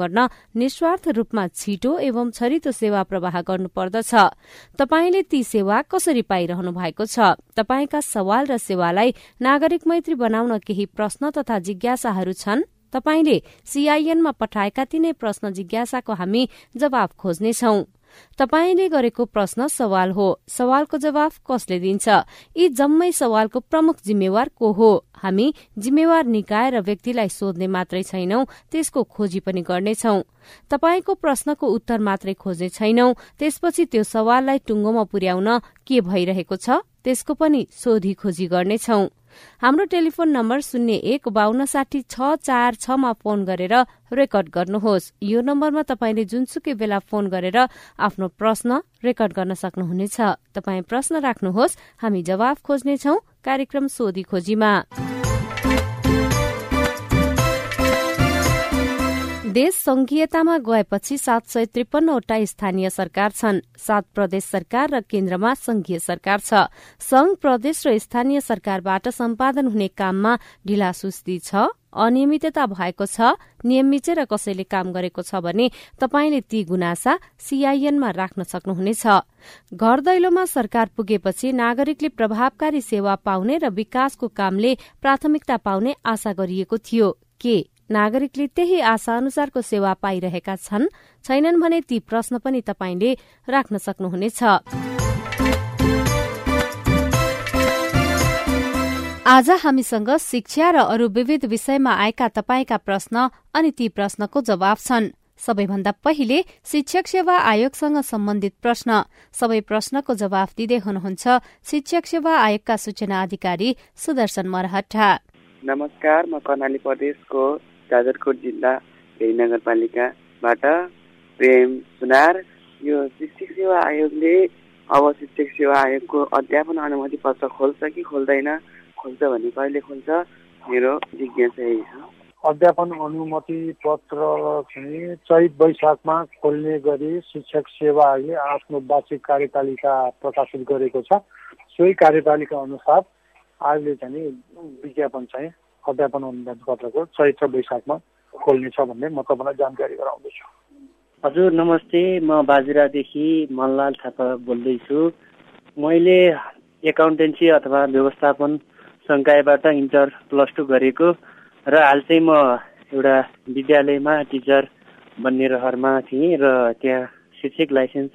गर्न निस्वार्थ रूपमा छिटो एवं छरितो सेवा प्रवाह गर्नुपर्दछ। तपाईँले ती सेवा कसरी पाइरहनु भएको छ? तपाईँका सवाल र सेवालाई नागरिक मैत्री बनाउन केही प्रश्न तथा जिज्ञासाहरू छन्? तपाईँले सीआईएनमा पठाएका तिनै प्रश्न जिज्ञासाको हामी जवाब खोज्नेछौं। तपाईँले गरेको प्रश्न सवाल हो। सवालको जवाफ कसले दिन्छ? यी जम्मै सवालको प्रमुख जिम्मेवार को हो? हामी जिम्मेवार निकाय र व्यक्तिलाई सोध्ने मात्रै छैनौं त्यसको खोजी पनि गर्नेछौ। तपाईँको प्रश्नको उत्तर मात्रै खोज्ने छैनौं त्यसपछि त्यो सवाललाई टुङ्गोमा पुर्याउन के भइरहेको छ? त्यसको पनि सोधी खोजी गर्नेछौं। हाम्रो टेलिफोन नम्बर शून्य एक बान्न साठी छ चार छमा फोन गरेर रेकर्ड गर्नुहोस्। यो नम्बरमा तपाईँले जुनसुकै बेला फोन गरेर आफ्नो प्रश्न रेकर्ड गर्न सक्नुहुनेछ। तपाईँ प्रश्न राख्नुहोस् हामी जवाफ खोज्नेछौ। कार्यक्रम सोधी खोजीमा। देश संघीयतामा गएपछि सात सय त्रिपन्नवटा स्थानीय सरकार छन्। सात प्रदेश सरकार र केन्द्रमा संघीय सरकार छ। संघ प्रदेश र स्थानीय सरकारबाट सम्पादन हुने काममा ढिलासुस्ती छ अनियमितता भएको छ नियम मिचेर कसैले काम गरेको छ भने तपाईँले ती गुनासा सीआईएनमा राख्न सक्नुहुनेछ। घर दैलोमा सरकार पुगेपछि नागरिकले प्रभावकारी सेवा पाउने र विकासको कामले प्राथमिकता पाउने आशा गरिएको थियो। के नागरिकले त्यही आशा अनुसारको सेवा पाइरहेका छन्। छैनन् भने ती प्रश्न पनि तपाईँले राख्न सक्नुहुनेछ। आज हामीसँग शिक्षा र अरू विविध विषयमा आएका तपाईँका प्रश्न अनि ती प्रश्नको जवाब छन्। सबैभन्दा पहिले शिक्षक सेवा आयोगसँग सम्बन्धित प्रश्न। सबै प्रश्नको जवाफ दिँदै हुनुहुन्छ शिक्षक सेवा आयोगका सूचना अधिकारी सुदर्शन मरहटा नमस्कार म कर्णाली प्रदेशको जाजरकोट जिल्ला भेरी नगरपालिकाबाट प्रेम सुनार। यो शिक्षक सेवा आयोगले अब शिक्षक सेवा आयोगको अध्यापन अनुमति पत्र खोल्छ कि खोल्दैन? खोल्छ भने कहिले खोल्छ? मेरो जिज्ञासा यही छ। अध्यापन अनुमति पत्र चाहिँ चैत वैशाखमा खोल्ने गरी शिक्षक सेवा आयोगले आफ्नो वार्षिक कार्यपालिका प्रकाशित गरेको छ। सोही कार्यपालिका अनुसार आयोगले चाहिँ विज्ञापन चाहिँ अध्यापन अनुदान पत्रको चैत्र वैशाखमा खोल्नेछ भन्ने म तपाईँलाई जानकारी गराउँदैछु। हजुर नमस्ते। म बाजुरादेखि मनलाल थापा बोल्दैछु। मैले एकाउन्टेन्सी अथवा व्यवस्थापन सङ्कायबाट इन्टर प्लस टू गरेको र हाल चाहिँ म एउटा विद्यालयमा टिचर बन्ने रहरमा थिएँ र त्यहाँ शिक्षक लाइसेन्स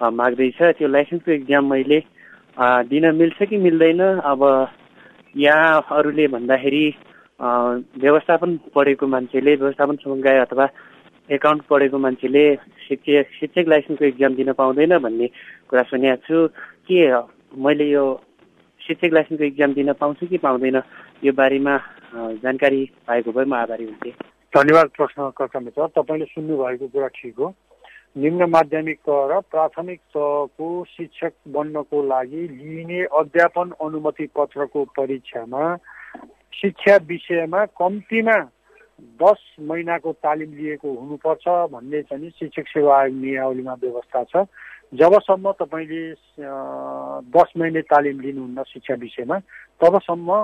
माग्दैछ। त्यो लाइसेन्सको इक्जाम मैले दिन मिल्छ कि मिल्दैन? अब यहाँ अरूले भन्दाखेरि व्यवस्थापन पढेको मान्छेले व्यवस्थापन समुदाय अथवा एकाउन्ट पढेको मान्छेले शिक्षक शिक्षक लाइसेन्सको इक्जाम दिन पाउँदैन भन्ने कुरा सुनेको छु। के मैले यो शिक्षक लाइसेन्सको इक्जाम दिन पाउँछु कि पाउँदैन यो बारेमा जानकारी पाएको भए म आभारी हुन्थेँ। धन्यवाद प्रश्नकर्ता मित्र। तपाईँले सुन्नुभएको कुरा ठिक हो। निम्न माध्यमिक तह र प्राथमिक तहको शिक्षक बन्नको लागि लिइने अध्यापन अनुमति पत्रको परीक्षामा शिक्षा विषयमा कम्तीमा दस महिनाको तालिम लिएको हुनुपर्छ भन्ने चाहिँ शिक्षक सेवा आयोग नियावलीमा व्यवस्था छ। जबसम्म तपाईँले दस महिने तालिम लिनुहुन्न शिक्षा विषयमा तबसम्म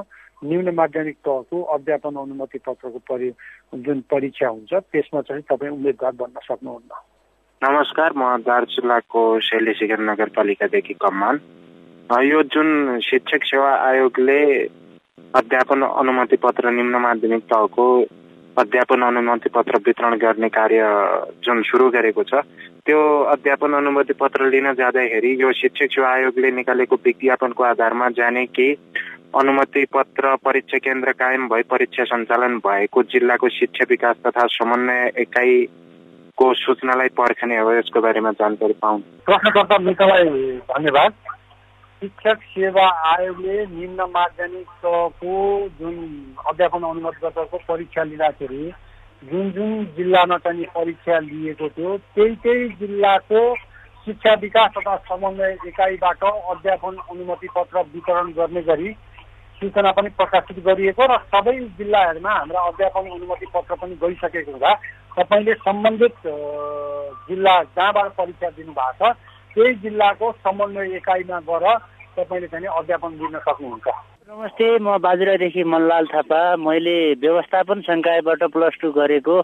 निम्न माध्यमिक तहको अध्यापन अनुमति पत्रको परि जुन परीक्षा हुन्छ त्यसमा चाहिँ तपाईँ उम्मेदवार बन्न सक्नुहुन्न। नमस्कार म दार्चुलाको शैलेशिखर नगरपालिकादेखि कमान। यो जुन शिक्षक सेवा आयोगले अध्यापन अनुमति पत्र निम्न माध्यमिक तहको अध्यापन अनुमति पत्र वितरण गर्ने कार्य जुन सुरु गरेको छ त्यो अध्यापन अनुमति पत्र लिन जाँदाखेरि यो शिक्षक सेवा आयोगले निकालेको विज्ञापनको आधारमा जाने कि अनुमति पत्र परीक्षा केन्द्र कायम भई परीक्षा सञ्चालन भएको जिल्लाको शिक्षा विकास तथा समन्वय एकाइको सूचनालाई पर्खने हो यसको बारेमा जानकारी पाउँ। प्रश्नकर्ता मित्रलाई धन्यवाद। शिक्षक सेवा आयोगले निम्न माध्यमिकको जुन अध्यापन अनुमति पत्रको परीक्षा लिँदाखेरि जुन जुन जिल्लामा चाहिँ परीक्षा लिएको थियो त्यही त्यही जिल्लाको शिक्षा विकास तथा समन्वय एकाइबाट अध्यापन अनुमति पत्र वितरण गर्ने गरी सूचना पनि प्रकाशित गरिएको र सबै जिल्लाहरूमा हाम्रा अध्यापन अनुमति पत्र पनि गइसकेको हुँदा तपाईँले सम्बन्धित जिल्ला जहाँबाट परीक्षा दिनुभएको छ त्यही जिल्लाको समन्वय एकाइमा गएर तपाईँले चाहिँ अध्यापन दिन सक्नुहुन्छ। नमस्ते म बाजुरादेखि मनलाल थापा। मैले व्यवस्थापन सङ्कायबाट प्लस टू गरेको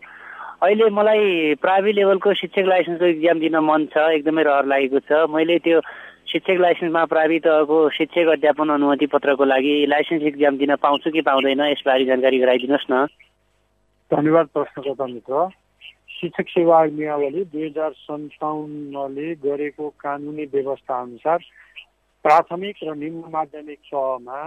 अहिले मलाई प्रावि लेभलको शिक्षक लाइसेन्सको इक्जाम दिन मन छ एकदमै रहर लागेको छ। मैले त्यो शिक्षक लाइसेन्समा प्रावि तहको शिक्षक अध्यापन अनुमति पत्रको लागि लाइसेन्स इक्जाम दिन पाउँछु कि पाउँदैन यसबारे जानकारी गराइदिनुहोस् न। धन्यवाद प्रश्नकर्ता मित्र। शिक्षक सेवा नियावली दुई हजार सन्ताउन्नले गरेको कानुनी व्यवस्था अनुसार प्राथमिक र निम्न माध्यमिक तहमा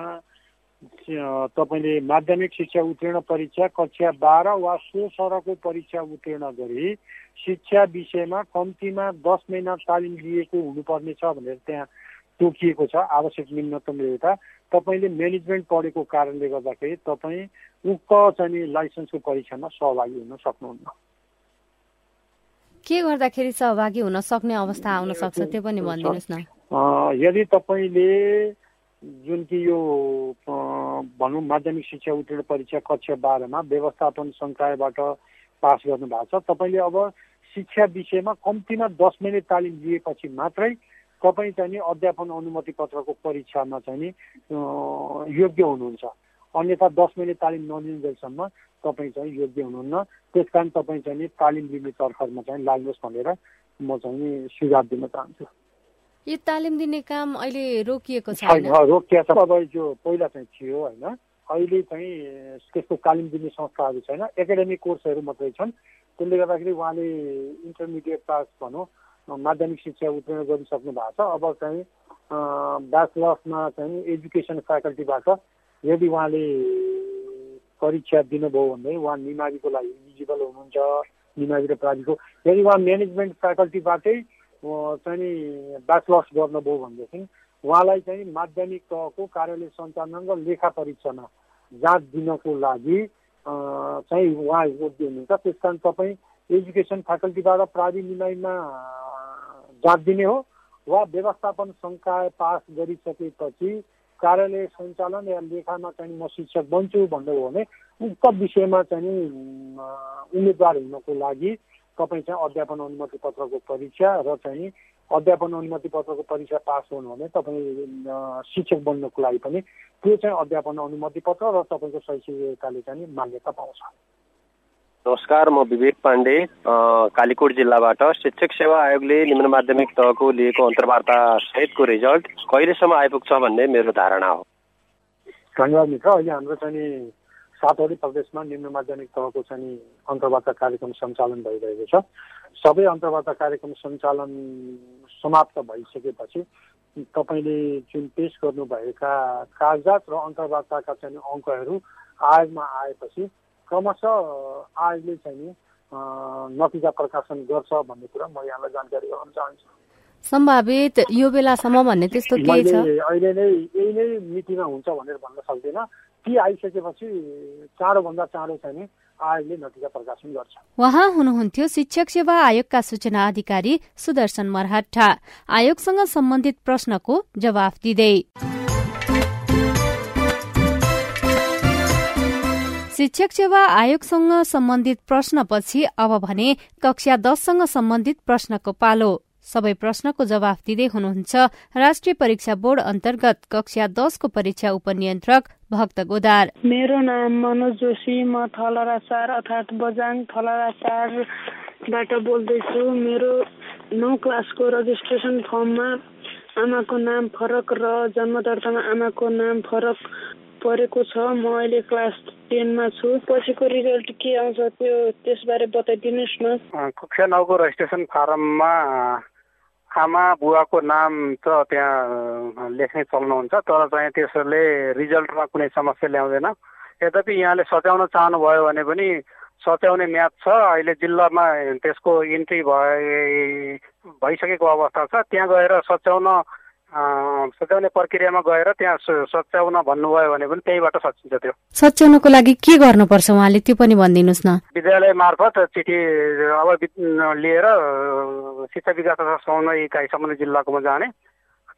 तपाईँले माध्यमिक शिक्षा उत्तीर्ण परीक्षा कक्षा बाह्र वा सो सरको परीक्षा उत्तीर्ण गरी शिक्षा विषयमा कम्तीमा दस महिना तालिम लिएको हुनुपर्नेछ भनेर त्यहाँ तोकिएको छ। आवश्यक न्यूनतम एउटा। तपाईँले म्यानेजमेन्ट पढेको कारणले गर्दाखेरि तपाईँ उक्त चाहिँ लाइसेन्सको परीक्षामा सहभागी हुन सक्नुहुन्न। के गर्दाखेरि सहभागी हुन सक्ने अवस्था आउन सक्छ त्यो पनि भनिदिनुहोस् न। यदि तपाईँले जुन कि यो भनौँ माध्यमिक शिक्षा उत्तीर्ण परीक्षा कक्षा बाह्रमा व्यवस्थापन सङ्कायबाट पास गर्नु भएको छ। तपाईँले अब शिक्षा विषयमा कम्तीमा दस मिनट तालिम लिएपछि मात्रै तपाईँ चाहिँ अध्यापन अनुमति पत्रको परीक्षामा चाहिँ योग्य हुनुहुन्छ। अन्यथा दस मिनट तालिम नलिँदैसम्म तपाईँ चाहिँ योग्य हुनुहुन्न। त्यस कारण तपाईँ चाहिँ तालिम लिने तर्खरमा चाहिँ लाग्नुहोस् भनेर म चाहिँ सुझाव दिन चाहन्छु। यो तालिम दिने काम अहिले रोकिएको छ रोकिएको छ अब जो पहिला चाहिँ थियो होइन? अहिले चाहिँ त्यस्तो तालिम दिने संस्थाहरू छैन एकाडेमिक कोर्सहरू मात्रै छन्। त्यसले गर्दाखेरि उहाँले इन्टरमिडिएट पास भनौँ माध्यमिक शिक्षा उत्तीर्ण गरिसक्नु भएको छ। अब चाहिँ ब्याचलर्समा चाहिँ एजुकेसन फ्याकल्टीबाट यदि उहाँले परीक्षा दिनुभयो भने उहाँ निमाविको लागि इलिजिबल हुनुहुन्छ निमावि र प्राविको यदि उहाँ म्यानेजमेन्ट फ्याकल्टीबाटै चाहिँ ब्याचलर्स गर्नुभयो भनेदेखि उहाँलाई चाहिँ माध्यमिक तहको कार्यालय सञ्चालन र लेखा परीक्षामा जाँच दिनको लागि चाहिँ उहाँ योग्य हुनुहुन्छ। त्यस कारण तपाईँ एजुकेसन फ्याकल्टीबाट प्रावि जाँच दिने हो वा व्यवस्थापन सङ्काय पास गरिसकेपछि कार्यालय सञ्चालन या लेखामा चाहिँ म शिक्षक बन्छु भन्नुभयो भने उक्त विषयमा चाहिँ उम्मेदवार हुनको लागि तपाईँ चाहिँ अध्यापन अनुमति पत्रको परीक्षा र चाहिँ अध्यापन अनुमति पत्रको परीक्षा पास हुनु भने तपाईँ शिक्षक बन्नको लागि पनि त्यो चाहिँ अध्यापन अनुमति पत्र र तपाईँको शैक्षिकताले चाहिँ मान्यता पाउँछ। नमस्कार म विवेक पाण्डे कालीकोट जिल्लाबाट शिक्षक सेवा आयोगले निम्न माध्यमिक तहको लिएको अन्तर्वार्ता सहितको रिजल्ट कहिलेसम्म आइपुग्छ भन्ने मेरो धारणा हो। धन्यवाद मित्र। अहिले हाम्रो चाहिँ सातवटै प्रदेशमा निम्न माध्यमिक तहको चाहिँ अन्तर्वार्ता कार्यक्रम सञ्चालन भइरहेको छ। सबै अन्तर्वार्ता कार्यक्रम सञ्चालन समाप्त भइसकेपछि तपाईँले जुन पेस गर्नुभएका कागजात र अन्तर्वार्ताका चाहिँ अङ्कहरू आयोगमा आएपछि क्रमशः आयोगले चाहिँ नतिजा प्रकाशन गर्छ भन्ने कुरा म यहाँलाई जानकारी गराउन चाहन्छु। सम्भावित यो बेलासम्म भन्ने त्यस्तो केही छ? अहिले नै यही नै मितिमा हुन्छ भनेर भन्न सक्दैन। ती आइसकेपछि चाँडोभन्दा चाँडो चाहिँ आयोगले नतिजा प्रकाशन गर्छ। उहाँ हुनुहुन्थ्यो शिक्षक सेवा आयोगका सूचना अधिकारी सुदर्शन मरहट्टा। आयोगसँग सम्बन्धित प्रश्नको जवाफ दिँदै। शिक्षक सेवा आयोगसँग सम्बन्धित प्रश्नपछि अब भने कक्षा दससँग सम्बन्धित प्रश्नको पालो। सबै प्रश्नको जवाफ दिँदै हुनुहुन्छ राष्ट्रिय परीक्षा बोर्ड अन्तर्गत कक्षा दसको परीक्षा उपनियन्त्रक भक्त गोदार। मेरो नाम मनोज जोशी म थलरा चार अर्थात् बजाङ थलरा चारबाट बोल्दैछु। मेरो नौ क्लासको रजिस्ट्रेसन फर्ममा आमाको नाम फरक र जन्म दर्तामा आमाको नाम फरक परेको छ। म अहिले क्लास टेनमा छु। पछिको रिजल्ट के आउँछ त्यो त्यसबारे बताइदिनुहोस् न। कक्षा नौको रजिस्ट्रेसन फारममा आमा बुवाको नाम त त्यहाँ लेख्ने चल्नुहुन्छ तर चाहिँ त्यसले रिजल्टमा कुनै समस्या ल्याउँदैन। यद्यपि यहाँले सच्याउन चाहनुभयो भने पनि सच्याउने म्याद छ। अहिले जिल्लामा त्यसको इन्ट्री भए भइसकेको अवस्था छ। त्यहाँ गएर सच्याउन सच्याउने प्रक्रियामा गएर त्यहाँ सच्याउन भन्नुभयो भने पनि त्यहीबाट सचिन्छ त्यो। सच्याउनको लागि के गर्नुपर्छ उहाँले? त्यो पनि भनिदिनुहोस् न। विद्यालय मार्फत चिठी अब लिएर शिक्षा विकास तथा समन्वय इकाइ सम्बन्धित जिल्लाकोमा जाने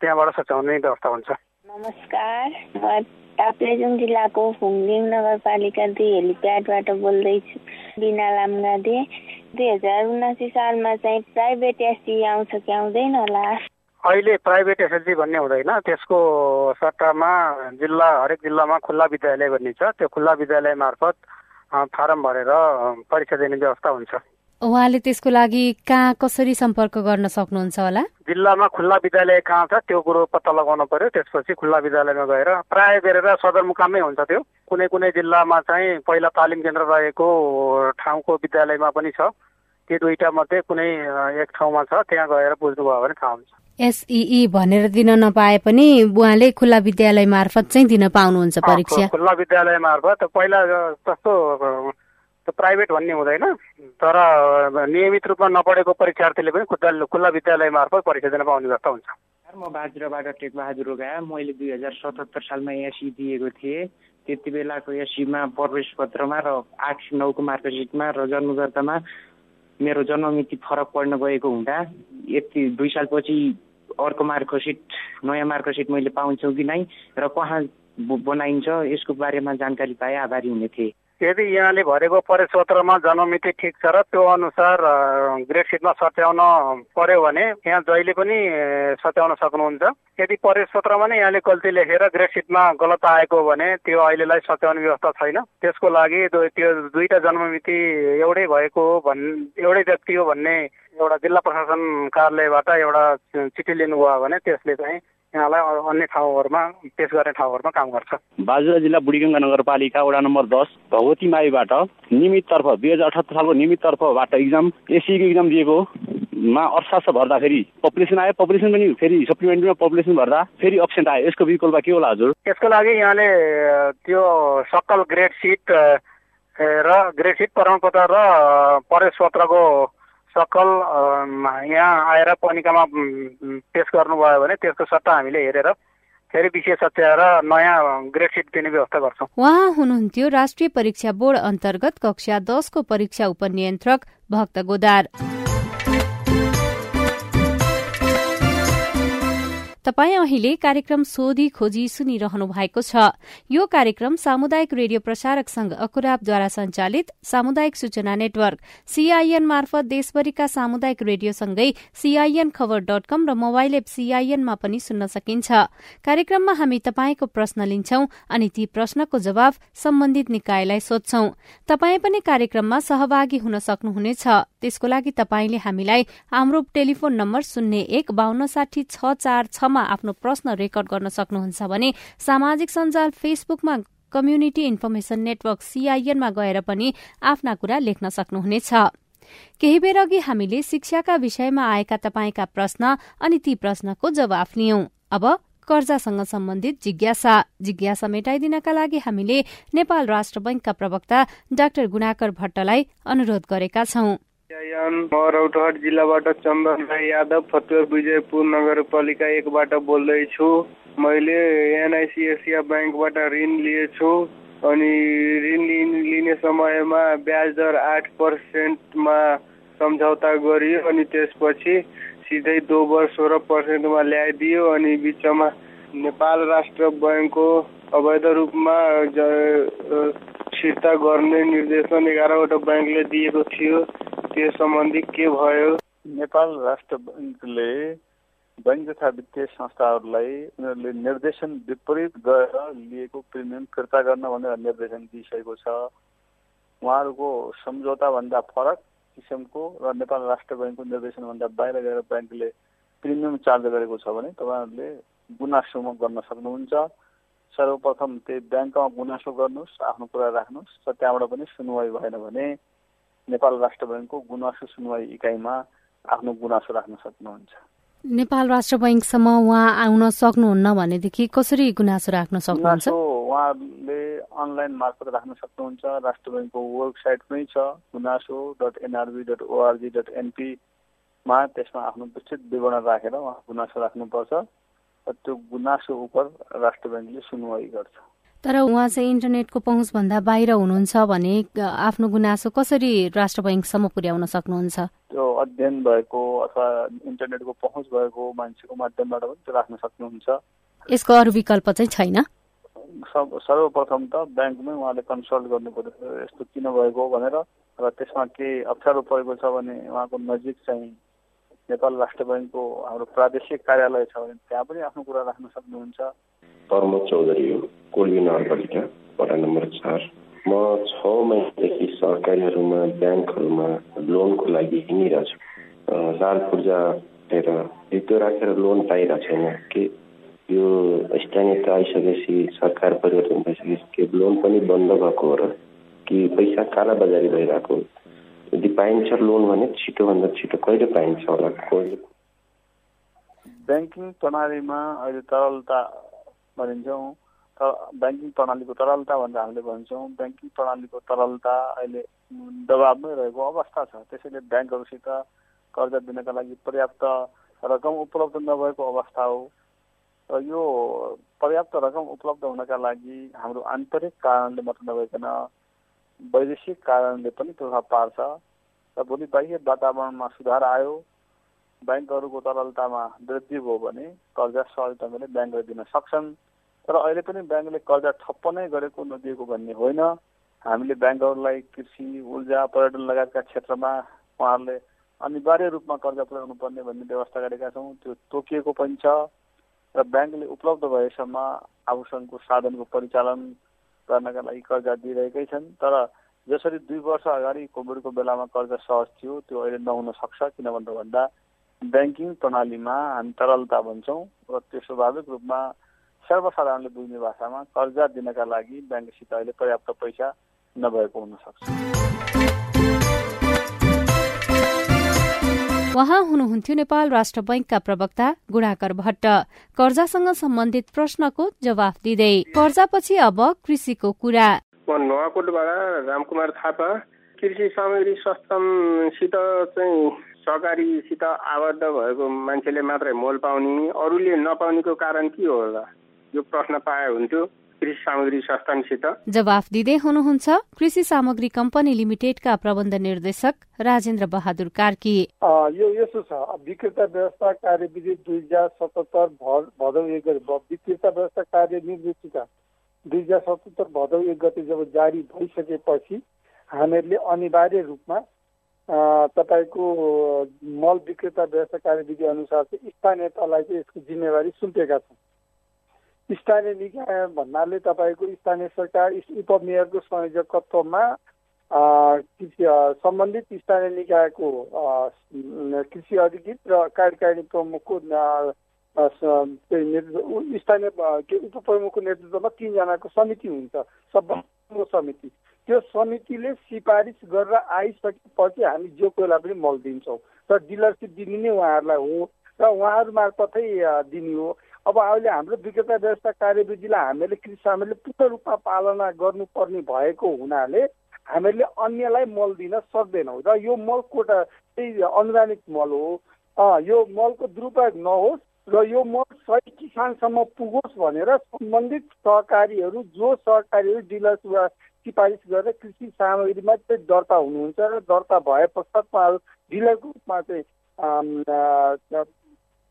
त्यहाँबाट सच्याउने व्यवस्था हुन्छ। नमस्कार। म ताप्लेजुङ जिल्लाको फुङदिङ नगरपालिका दुई हेलिप्याडबाट बोल्दैछु। बिना लामगादे। दुई हजार उनासी सालमा चाहिँ प्राइभेट एससी आउँछ कि आउँदैन होला? अहिले प्राइभेट एसएलसी भन्ने हुँदैन। त्यसको सट्टामा जिल्ला हरेक जिल्लामा खुल्ला विद्यालय भन्ने छ। त्यो खुल्ला विद्यालय मार्फत फारम भरेर परीक्षा दिने व्यवस्था हुन्छ। उहाँले त्यसको लागि कहाँ कसरी सम्पर्क गर्न सक्नुहुन्छ होला? जिल्लामा खुल्ला विद्यालय कहाँ छ त्यो कुरो पत्ता लगाउनु पर्यो। त्यसपछि खुल्ला विद्यालयमा गएर प्राय गरेर सदरमुकाममै हुन्छ त्यो। कुनै कुनै जिल्लामा चाहिँ पहिला तालिम केन्द्र रहेको ठाउँको विद्यालयमा पनि छ। त्यो दुईटा मध्ये कुनै एक ठाउँमा छ। त्यहाँ गएर बुझ्नुभयो भने थाहा हुन्छ। एसई भनेर दिन नपाए पनि उहाँले खुल्ला विद्यालय मार्फत चाहिँ दिन पाउनुहुन्छ परीक्षा। खुल्ला विद्यालय मार्फत पहिला जस्तो प्राइभेट भन्ने हुँदैन। तर नियमित रूपमा नपढेको परीक्षार्थीले पनि खुल्ला विद्यालय मार्फत परीक्षा दिन पाउने व्यवस्था हुन्छ। म बाजुराबाट टेकबहादुर रोगा मैले दुई हजार सतहत्तर सालमा एसई दिएको थिएँ। त्यति बेलाको एसईमा प्रवेश पत्रमा र आठ नौको मार्कसिटमा र जन्मदर्तामा मेरो जन्ममिति फरक पर्न गएको हुँदा यति दुई सालपछि अर्को मार्कसिट नयाँ मार्कसिट मैले पाउँछु कि नै र कहाँ बनाइन्छ यसको बारेमा जानकारी पाए आभारी हुने थिएँ। यदि यहाँले भरेको परिपत्रमा जन्ममिति ठिक छ र त्यो अनुसार ग्रेड सिटमा सच्याउन पर्यो भने यहाँ जहिले पनि सच्याउन सक्नुहुन्छ। यदि परिपत्रमा नै यहाँले गल्ती लेखेर ग्रेड सिटमा गलत आएको भने त्यो अहिलेलाई सच्याउने व्यवस्था छैन। त्यसको लागि त्यो दुईटा जन्ममिति एउटै भएको हो भन् एउटै व्यक्ति हो भन्ने एउटा जिल्ला प्रशासन कार्यालयबाट एउटा चिठी लिनुभयो भने त्यसले चाहिँ यहाँलाई अन्य ठाउँहरूमा पेस गर्ने ठाउँहरूमा काम गर्छ। बाजुरा जिल्ला बुढीगङ्गा नगरपालिका वडा नम्बर दस भगवती माईबाट नियमिततर्फ दुई हजार अठहत्तर सालको नियमिततर्फबाट इक्जाम एसिएको इक्जाम दिएको। मा अर्थशास्त्र भर्दाखेरि पपुलेसन आयो पपुलेसन पनि फेरि सप्लिमेन्टरीमा पपुलेसन भर्दा फेरि अप्सेन्ट आयो। यसको विकल्प के होला हजुर? यसको लागि यहाँले त्यो सकल ग्रेड सिट र ग्रेड सिट प्रमाणपत्र र प्रवेश पत्रको सकल यहाँ आएर पनिकामा पेस गर्नुभयो भने त्यसको सट्टा हामीले हेरेर फेरि विषय सच्याएर नयाँ ग्रेड सिट दिने व्यवस्था गर्छौँ। उहाँ हुनुहुन्थ्यो राष्ट्रिय परीक्षा बोर्ड अन्तर्गत कक्षा दसको परीक्षा उपनियन्त्रक भक्त गोदार। तपाई अहिले कार्यक्रम सोधी खोजी सुनिरहनु भएको छ। यो कार्यक्रम सामुदायिक रेडियो प्रसारक संघ अकुराबद्वारा संचालित सामुदायिक सूचना नेटवर्क सीआईएन मार्फत देशभरिका सामुदायिक रेडियोसँगै सीआईएन खबर डट कम र मोबाइल एप सीआईएनमा पनि सुन्न सकिन्छ। कार्यक्रममा हामी तपाईँको प्रश्न लिन्छौं अनि ती प्रश्नको जवाब सम्बन्धित निकायलाई सोध्छौं। तपाई पनि कार्यक्रममा सहभागी हुन सक्नुहुनेछ। त्यसको लागि तपाईँले हामीलाई हाम्रो टेलिफोन नम्बर शून्य एक बान्न साठी छ चार छ मा आफ्नो प्रश्न रेकर्ड गर्न सक्नुहुन्छ भने सामाजिक सञ्जाल फेसबुकमा कम्युनिटी इन्फर्मेशन नेटवर्क सीआईएनमा गएर पनि आफ्ना कुरा लेख्न सक्नुहुनेछ। केही बेर अघि हामीले शिक्षाका विषयमा आएका तपाईँका प्रश्न अनि ती प्रश्नको जवाफ लियौं। अब कर्जासँग सम्बन्धित जिज्ञासा। जिज्ञासा मेटाइदिनका लागि हामीले नेपाल राष्ट्र बैंकका प्रवक्ता डाक्टर गुणाकर भट्टलाई अनुरोध गरेका छौं। रौतहट जिल्लाबाट चन्दन राई यादव फतुवा विजयपुर नगरपालिका एकबाट बोल्दैछु मैले एनआइसी एसिया ब्याङ्कबाट ऋण लिएछु अनि ऋण लिने समयमा ब्याज दर आठ पर्सेन्टमा सम्झौता गरियो अनि त्यसपछि सिधै दोबर सोह्र पर्सेन्टमा ल्याइदियो अनि बिचमा नेपाल राष्ट्र ब्याङ्कको अवैध रूपमा फिर्ता गर्ने निर्देशन एघारवटा ब्याङ्कले दिएको थियो। त्यस सम्बन्धी के भयो? नेपाल राष्ट्र ब्याङ्कले बैङ्क तथा वित्तीय संस्थाहरूलाई उनीहरूले निर्देशन विपरीत गएर लिएको प्रिमियम फिर्ता गर्न भनेर निर्देशन दिइसकेको छ। उहाँहरूको सम्झौताभन्दा फरक किसिमको र नेपाल राष्ट्र ब्याङ्कको निर्देशनभन्दा बाहिर गएर ब्याङ्कले प्रिमियम चार्ज गरेको छ भने तपाईँहरूले गुनासो गर्न सक्नुहुन्छ। सर्वप्रथम त्यही ब्याङ्कमा गुनासो गर्नुहोस् आफ्नो कुरा राख्नुहोस् र त्यहाँबाट पनि सुनवाई भएन भने नेपाल राष्ट्र ब्याङ्कको गुनासो सुनवाई इकाइमा आफ्नो गुनासो राख्न सक्नुहुन्छ। नेपाल राष्ट्र बैङ्कसम्म उहाँ आउन सक्नुहुन्न भनेदेखि कसरी गुनासो राख्न सक्नुहुन्छ? उहाँले अनलाइन मार्फत राख्न सक्नुहुन्छ। राष्ट्र ब्याङ्कको वेबसाइट पनि छ गुनासो dot NRB dot ORG dot एनपीमा त्यसमा आफ्नो विस्तृत विवरण राखेर उहाँ गुनासो राख्नुपर्छ र त्यो गुनासो उप राष्ट्र ब्याङ्कले सुनवाई गर्छ। तर उहाँ चाहिँ इन्टरनेटको पहुँचभन्दा बाहिर हुनुहुन्छ भने आफ्नो गुनासो कसरी राष्ट्र बैङ्कसम्म पुर्याउन सक्नुहुन्छ? त्यो अध्ययन भएको अथवा इन्टरनेटको पहुँच भएको मान्छेको माध्यमबाट पनि त्यो राख्न सक्नुहुन्छ। यसको अरू विकल्प चाहिँ छैन? सर्वप्रथम त ब्याङ्कमै उहाँले कन्सल्ट गर्नु पर्यो यस्तो किन भएको भनेर र त्यसमा केही अप्ठ्यारो परेको छ भने उहाँको नजिक चाहिँ नेपाल राष्ट्र ब्याङ्कको हाम्रो प्रादेशिक कार्यालय छ भने त्यहाँ पनि आफ्नो कुरा राख्न सक्नुहुन्छ। प्रमोद चौधरी हो कोल्बी नगरपालिका वडा नम्बर चार। म छ महिनादेखि सरकारीहरूमा ब्याङ्कहरूमा लोनको लागि हिँडिरहेको छु। लाल पूर्जा हेरेर त्यो राखेर लोन पाइरहेको छैन। के यो स्थानीय आइसकेपछि सरकार परिवर्तन भइसकेपछि के लोन पनि बन्द भएको हो र कि पैसा कालाबजारी भइरहेको यदि पाइन्छ लोन भने छिटोभन्दा छिटो कहिले पाइन्छ होला? कहिले? ब्याङ्किङ प्रणालीमा अहिले तरलता भनिन्छौँ। ब्याङ्किङ प्रणालीको तरलता भनेर हामीले भन्छौँ। ब्याङ्किङ प्रणालीको तरलता अहिले दबाबमै रहेको अवस्था छ। त्यसैले ब्याङ्कहरूसित कर्जा दिनका लागि पर्याप्त रकम उपलब्ध नभएको अवस्था हो। र यो पर्याप्त रकम उपलब्ध हुनका लागि हाम्रो आन्तरिक कारणले मात्र नभइकन वैदेशिक कारणले पनि प्रभाव पार्छ र भोलि बाह्य वातावरणमा सुधार आयो। ब्याङ्कहरूको तरलतामा वृद्धि भयो भने कर्जा सहज ढङ्गले ब्याङ्कले दिन सक्छन्। तर अहिले पनि ब्याङ्कले कर्जा ठप्प नै गरेको नदिएको भन्ने होइन। हामीले ब्याङ्कहरूलाई कृषि ऊर्जा पर्यटन लगायतका क्षेत्रमा उहाँहरूले अनिवार्य रूपमा कर्जा पुर्याउनु पर्ने भन्ने व्यवस्था गरेका छौँ। त्यो तोकिएको पनि छ र ब्याङ्कले उपलब्ध भएसम्म आभूषणको साधनको परिचालन गर्नका लागि कर्जा दिइरहेकै छन्। तर जसरी दुई वर्ष अगाडि कोभिडको बेलामा कर्जा सहज थियो त्यो अहिले नहुन सक्छ। किन भन्नु भन्दा ब्याङ्किङ प्रणालीमा हामी तरलता भन्छौँ र त्यो स्वाभाविक रूपमा सर्वसाधारणले बुझ्ने भाषामा कर्जा दिनका लागि ब्याङ्कसित अहिले पर्याप्त पैसा नभएको हुनसक्छ उहाँ हुनुहुन्थ्यो नेपाल राष्ट्र बैंकका प्रवक्ता गुणाकर भट्ट। कर्जासँग सम्बन्धित प्रश्नको जवाफ दिँदै। कर्जापछि अब कृषिको कुरा। म रामकुमार थापा। कृषि सामग्री सस्तमसित चाहिँ सहकारीसित आबद्ध भएको मान्छेले मात्रै मोल पाउने अरूले नपाउनेको कारण के होला? यो प्रश्न पाए हुन्थ्यो। कृषि सामग्री संस्थानसित जवाफ दिँदै हुनुहुन्छ कृषि सामग्री कम्पनी लिमिटेडका प्रबन्ध निर्देशक राजेन्द्र बहादुर कार्की। यो यसो छ। विक्रेता व्यवस्था कार्यविधि दुई हजार सतहत्तर भदौ एक गते विक्रेता व्यवस्था कार्य निर्देशिका दुई हजार सतहत्तर भदौ एक गते जब जारी भइसकेपछि हामीहरूले अनिवार्य रूपमा तपाईँको मल विक्रेता व्यवस्था कार्यविधि अनुसार चाहिँ स्थानीय तहलाई चाहिँ यसको जिम्मेवारी सुम्पेका छौँ। स्थानीय निकाय भन्नाले तपाईँको स्थानीय सरकार उपमेयरको संयोजकत्वमा सम्बन्धित स्थानीय निकायको कृषि अधिकृत र कार्यकारिणी प्रमुखको स्थानीय उप प्रमुखको नेतृत्वमा तिनजनाको समिति हुन्छ। सबै समिति। त्यो समितिले सिफारिस गरेर आइसकेपछि हामी जो कोहीलाई पनि मल दिन्छौँ। र डिलरसिप दिने नै उहाँहरूलाई हो। र उहाँहरू मार्फतै दिने हो। अब अहिले हाम्रो विक्रेता व्यवस्था कार्यविधिलाई हामीले कृषि हामीले पूर्ण रूपमा पालना गर्नुपर्ने भएको हुनाले हामीहरूले अन्यलाई मल दिन सक्दैनौँ र यो मल कोटा चाहिँ अनुदानित मल हो। यो मलको दुरुपयोग नहोस् र यो मल सही किसानसम्म पुगोस् भनेर सम्बन्धित सहकारीहरू जो सहकारीहरू डिलर सिफारिस गरेर कृषि सामग्रीमा चाहिँ दर्ता हुनुहुन्छ र दर्ता भए पश्चात उहाँहरू डिलरको रूपमा चाहिँ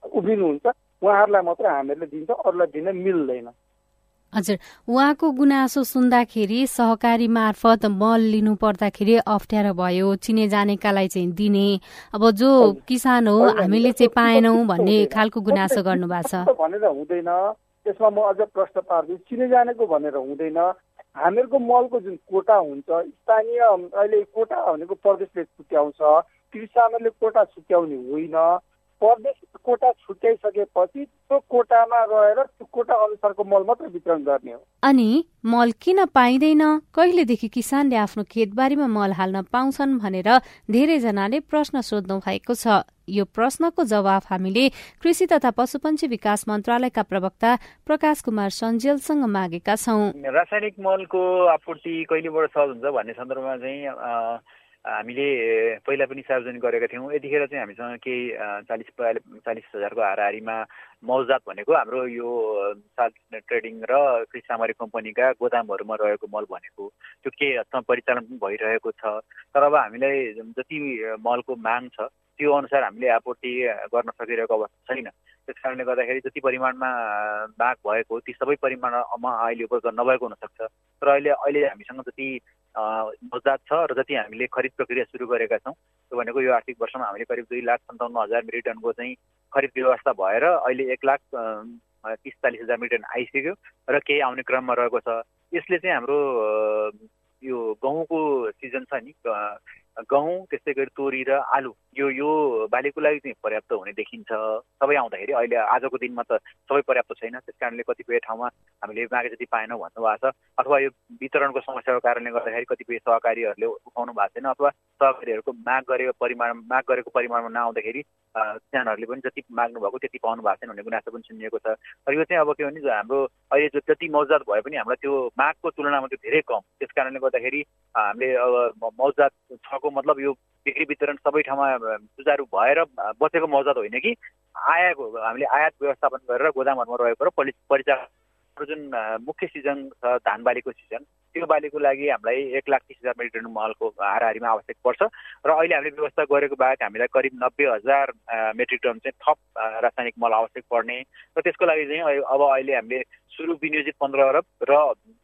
उभिनुहुन्छ। उहाँहरूलाई मात्र हामीहरूले दिन्छ अरूलाई दिन मिल्दैन। हजुर उहाँको गुनासो सुन्दाखेरि सहकारी मार्फत मल लिनु पर्दाखेरि अप्ठ्यारो भयो चिने जानेकालाई चाहिँ दिने। अब जो किसान हो हामीले चाहिँ पाएनौ भन्ने खालको गुनासो गर्नु भएको छ। भनेर हुँदैन। त्यसमा म अझ प्रश्न पार्छु चिने जानेको भनेर हुँदैन। हामीहरूको मलको जुन कोटा हुन्छ स्थानीय अहिले कोटा भनेको प्रदेशले छुट्याउँछ। कृषि कोटा छुट्याउने होइन। प्रदेश कोटा छुट्याइसकेपछि त्यो कोटामा रहेर त्यो कोटा अनुसारको मल मात्र वितरण गर्ने हो। अनि मल किन पाइँदैन? कहिलेदेखि किसानले आफ्नो खेतबारीमा मल हाल्न पाउँछन् भनेर धेरैजनाले प्रश्न सोध्नु भएको छ। यो प्रश्नको जवाफ हामीले कृषि तथा पशुपन्छी विकास मन्त्रालयका प्रवक्ता प्रकाश कुमार सञ्जेलसँग मागेका छौं। रासायनिक मलको आपूर्ति कहिलेबाट सहज हुन्छ भन्ने सन्दर्भमा चाहिँ हामीले पहिला पनि सार्वजनिक गरेका थियौँ। यतिखेर चाहिँ हामीसँग केही चालिस चालिस हजारको हाराहारीमा मौजात भनेको हाम्रो यो ट्रेडिङ र कृषि सामग्री कम्पनीका गोदामहरूमा रहेको मल भनेको त्यो केही हदसम्म परिचालन पनि भइरहेको छ। तर अब हामीलाई जति मलको माग छ त्यो अनुसार हामीले आपूर्ति गर्न सकिरहेको अवस्था छैन। त्यस कारणले गर्दाखेरि जति परिमाणमा माग भएको ती सबै परिमाणमा अहिले उपलब्ध नभएको हुनसक्छ। तर अहिले अहिले हामीसँग जति मौजात छ र जति हामीले खरिद प्रक्रिया सुरु गरेका छौँ त्यो भनेको यो आर्थिक वर्षमा हामीले करिब दुई लाख सन्ताउन्न हजार मेट्रिक टनको चाहिँ खरिद व्यवस्था भएर अहिले एक लाख तिस चालिस हजार मेट्रिक टन आइसक्यो र केही आउने क्रममा रहेको छ। यसले चाहिँ हाम्रो यो गहुँको सिजन छ नि गहुँ त्यस्तै गरी तोरी र आलु। यो यो बालीको लागि चाहिँ पर्याप्त हुने देखिन्छ। सबै आउँदाखेरि अहिले आजको दिनमा त सबै पर्याप्त छैन। त्यस कारणले कतिपय ठाउँमा हामीले मागे जति पाएनौँ भन्नुभएको छ। अथवा यो वितरणको समस्याको कारणले गर्दाखेरि कतिपय सहकारीहरूले उठाउनु भएको छैन अथवा सहकारीहरूको माग गरेको परिमाण माग गरेको परिमाणमा नआउँदाखेरि किसानहरूले पनि जति माग्नु भएको त्यति पाउनु भएको छैन भन्ने गुनासो पनि सुनिएको छ। र यो चाहिँ अब के भने हाम्रो अहिले जति मौजात भए पनि हामीलाई त्यो मागको तुलनामा त्यो धेरै कम। त्यस कारणले गर्दाखेरि हामीले अब मौजात छको मतलब यो बिक्री वितरण सबै ठाउँमा सुचारू भएर बसेको मौजात होइन कि? आयाको हामीले आयात व्यवस्थापन गरेर गोदामहरूमा रहेको र परिचालन जुन मुख्य सिजन छ धान बालीको सिजन त्यो बालीको लागि हामीलाई एक लाख तिस हजार मेट्रिक टन मलको हाराहारीमा आवश्यक पर्छ। र अहिले हामीले व्यवस्था गरेको बाहेक हामीलाई करिब नब्बे हजार मेट्रिक टन चाहिँ थप रासायनिक मल आवश्यक पर्ने। र त्यसको लागि चाहिँ अब अहिले हामीले सुरु विनियोजित पन्ध्र अरब र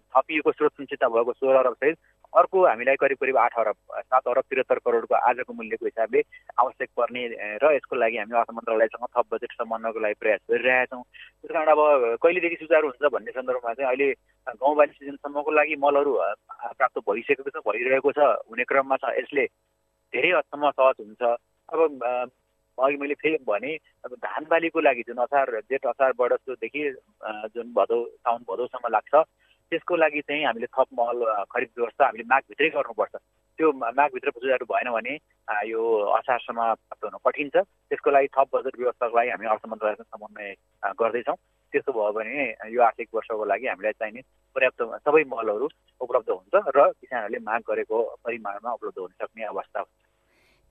थपिएको स्रोत सञ्चितता भएको सोह्र अरब सहित अर्को हामीलाई करिब करिब आठ अरब सात अरब त्रिहत्तर करोडको आजको मूल्यको हिसाबले आवश्यक पर्ने र यसको लागि हामी अर्थ मन्त्रालयसँग थप बजेट सम्बन्धको लागि प्रयास गरिरहेका छौँ त्यस कारण अब कहिलेदेखि सुचारू हुन्छ भन्ने सन्दर्भमा चाहिँ अहिले गाउँबाली सिजनसम्मको लागि मलहरू प्राप्त भइसकेको छ भइरहेको छ हुने क्रममा छ। यसले धेरै हदसम्म सहज हुन्छ। अब अघि मैले फेरि भने अब धान बालीको लागि जुन असार जेठ असार बढोदेखि जुन भदौ साउन भदौसम्म लाग्छ त्यसको लागि चाहिँ हामीले थप मल खरिद व्यवस्था हामीले मागभित्रै गर्नुपर्छ। त्यो मागभित्र सुचारू भएन भने यो असारसम्म प्राप्त हुन कठिन छ। त्यसको लागि थप बजेट व्यवस्थाको लागि हामी अर्थ मन्त्रालयसँग समन्वय गर्दैछौँ। त्यस्तो भयो भने यो आर्थिक वर्षको लागि हामीलाई चाहिने पर्याप्त सबै मलहरू उपलब्ध हुन्छ र किसानहरूले माग गरेको परिमाणमा उपलब्ध हुन सक्ने अवस्था हुन्छ।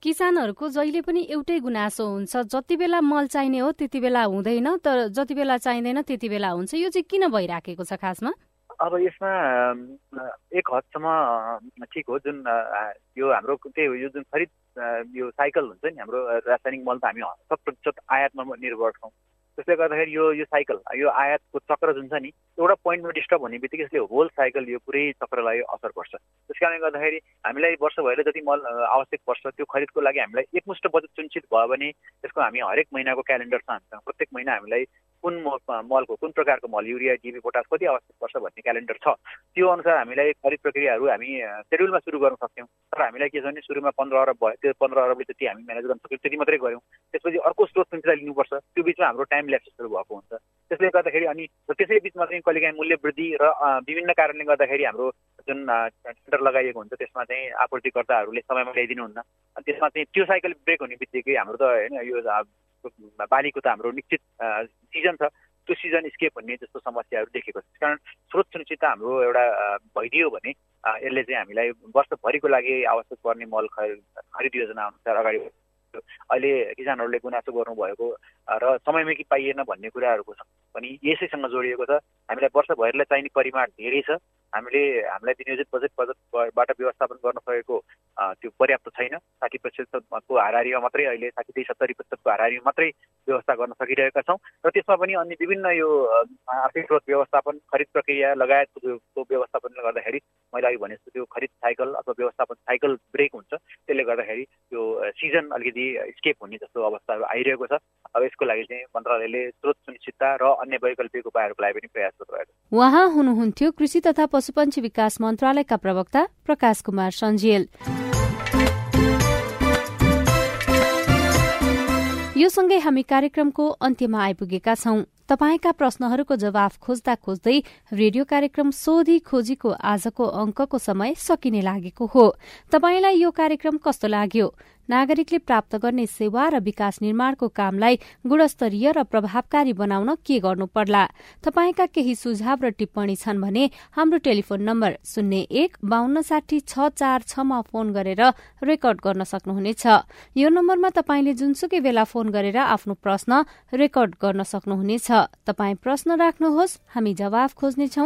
किसानहरूको जहिले पनि एउटै गुनासो हुन्छ जति बेला मल चाहिने हो त्यति बेला हुँदैन तर जति बेला चाहिँदैन त्यति बेला हुन्छ। यो चाहिँ किन भइराखेको छ खासमा? अब यसमा एक हदसम्म ठिक हो जुन यो हाम्रो त्यही यो जुन खरिद यो साइकल हुन्छ नि हाम्रो रासायनिक मल त हामी शत प्रतिशत आयातमा निर्भर छौँ। त्यसले गर्दाखेरि यो यो साइकल यो आयातको चक्र जुन छ नि एउटा पोइन्टमा डिस्टर्ब हुने बित्तिकै यसले होल साइकल यो पुरै चक्रलाई असर पर्छ त्यस कारणले गर्दाखेरि हामीलाई वर्षभरि जति मल आवश्यक पर्छ त्यो खरिदको लागि हामीलाई एकमुष्ट बजेट सुनिश्चित भयो भने त्यसको हामी हरेक महिनाको क्यालेन्डर छ हामीसँग। प्रत्येक महिना हामीलाई कुन मलको कुन प्रकारको मल युरिया डिबी पोटास कति आवश्यक पर्छ भन्ने क्यालेन्डर छ। त्यो अनुसार हामीलाई खरिद प्रक्रियाहरू हामी सेड्युलमा सुरु गर्न सक्छौँ तर हामीलाई के छ भने सुरुमा पन्ध्र अरब भयो त्यो पन्ध्र अरबले जति हामी म्यानेज गर्न सक्यौँ त्यति मात्रै गऱ्यौँ। त्यसपछि अर्को स्रोत सञ्चार लिनुपर्छ। त्यो बिचमा हाम्रो टाइम ल्याप्सेसहरू भएको हुन्छ। त्यसले गर्दाखेरि अनि त्यसै बिचमा चाहिँ कहिलेकाहीँ मूल्य वृद्धि र विभिन्न कारणले गर्दाखेरि हाम्रो जुन टेन्डर लगाइएको हुन्छ त्यसमा चाहिँ आपूर्तिकर्ताहरूले समयमा ल्याइदिनुहुन्न त्यसमा चाहिँ त्यो साइकल ब्रेक हुने बित्तिकै हाम्रो त होइन यो बालीको त हाम्रो निश्चित सिजन छ। त्यो सिजन स्केप भन्ने जस्तो समस्याहरू देखेको छ। कारण स्रोत सुनिश्चितता हाम्रो एउटा भइदियो भने यसले चाहिँ हामीलाई वर्षभरिको लागि आवश्यक पर्ने मल खरिद योजना अनुसार अगाडि अहिले किसानहरूले गुनासो गर्नुभएको र समयमै कि पाइएन भन्ने कुराहरूको पनि यसैसँग जोडिएको छ। हामीलाई वर्षभरिलाई चाहिने परिमाण धेरै छ। हामीले हामीलाई विनियोजित बजेट बजेटबाट व्यवस्थापन गर्न सकेको त्यो पर्याप्त छैन। साठी प्रतिशतको हाराहारीमा मात्रै अहिले साठी सत्तरी प्रतिशतको हाराहारीमा मात्रै व्यवस्था गर्न सकिरहेका छौँ। र त्यसमा पनि अन्य विभिन्न यो आर्थिक स्रोत व्यवस्थापन खरिद प्रक्रिया लगायतको व्यवस्थापनले गर्दाखेरि मैले अघि भने जस्तो त्यो खरिद साइकल अथवा व्यवस्थापन साइकल ब्रेक हुन्छ। त्यसले गर्दाखेरि यो सिजन अलिकति स्केप हुने जस्तो अवस्थाहरू आइरहेको छ। अब यसको लागि चाहिँ मन्त्रालयले स्रोत सुनिश्चितता र अन्य वैकल्पिक उपायहरूको लागि पनि प्रयास गरिरहेको उहाँ हुनुहुन्थ्यो कृषि तथा पशुपन्छी विकास मन्त्रालयका प्रवक्ता प्रकाश कुमार सञ्जेल यो यो सँगै हामी कार्यक्रमको अन्त्यमा आइपुगेका छौं। तपाईँका प्रश्नहरूको जवाफ खोज्दा खोज्दै रेडियो कार्यक्रम सोधी खोजीको आजको अंकको समय सकिने लागेको हो। तपाईँलाई यो कार्यक्रम कस्तो लाग्यो? नागरिकले प्राप्त गर्ने सेवा र विकास निर्माणको कामलाई गुणस्तरीय र प्रभावकारी बनाउन के गर्नु पर्ला? तपाईँका केही सुझाव र टिप्पणी छन् भने हाम्रो टेलिफोन नम्बर शून्य एक बान्न साठी छ चार छमा फोन गरेर रेकर्ड गर्न सक्नुहुनेछ। यो नम्बरमा तपाईँले जुनसुकै बेला फोन गरेर आफ्नो प्रश्न रेकर्ड गर्न सक्नुहुनेछ। तपाई प्रश्न राख्नुहोस् हामी जवाफ खोज्नेछौ।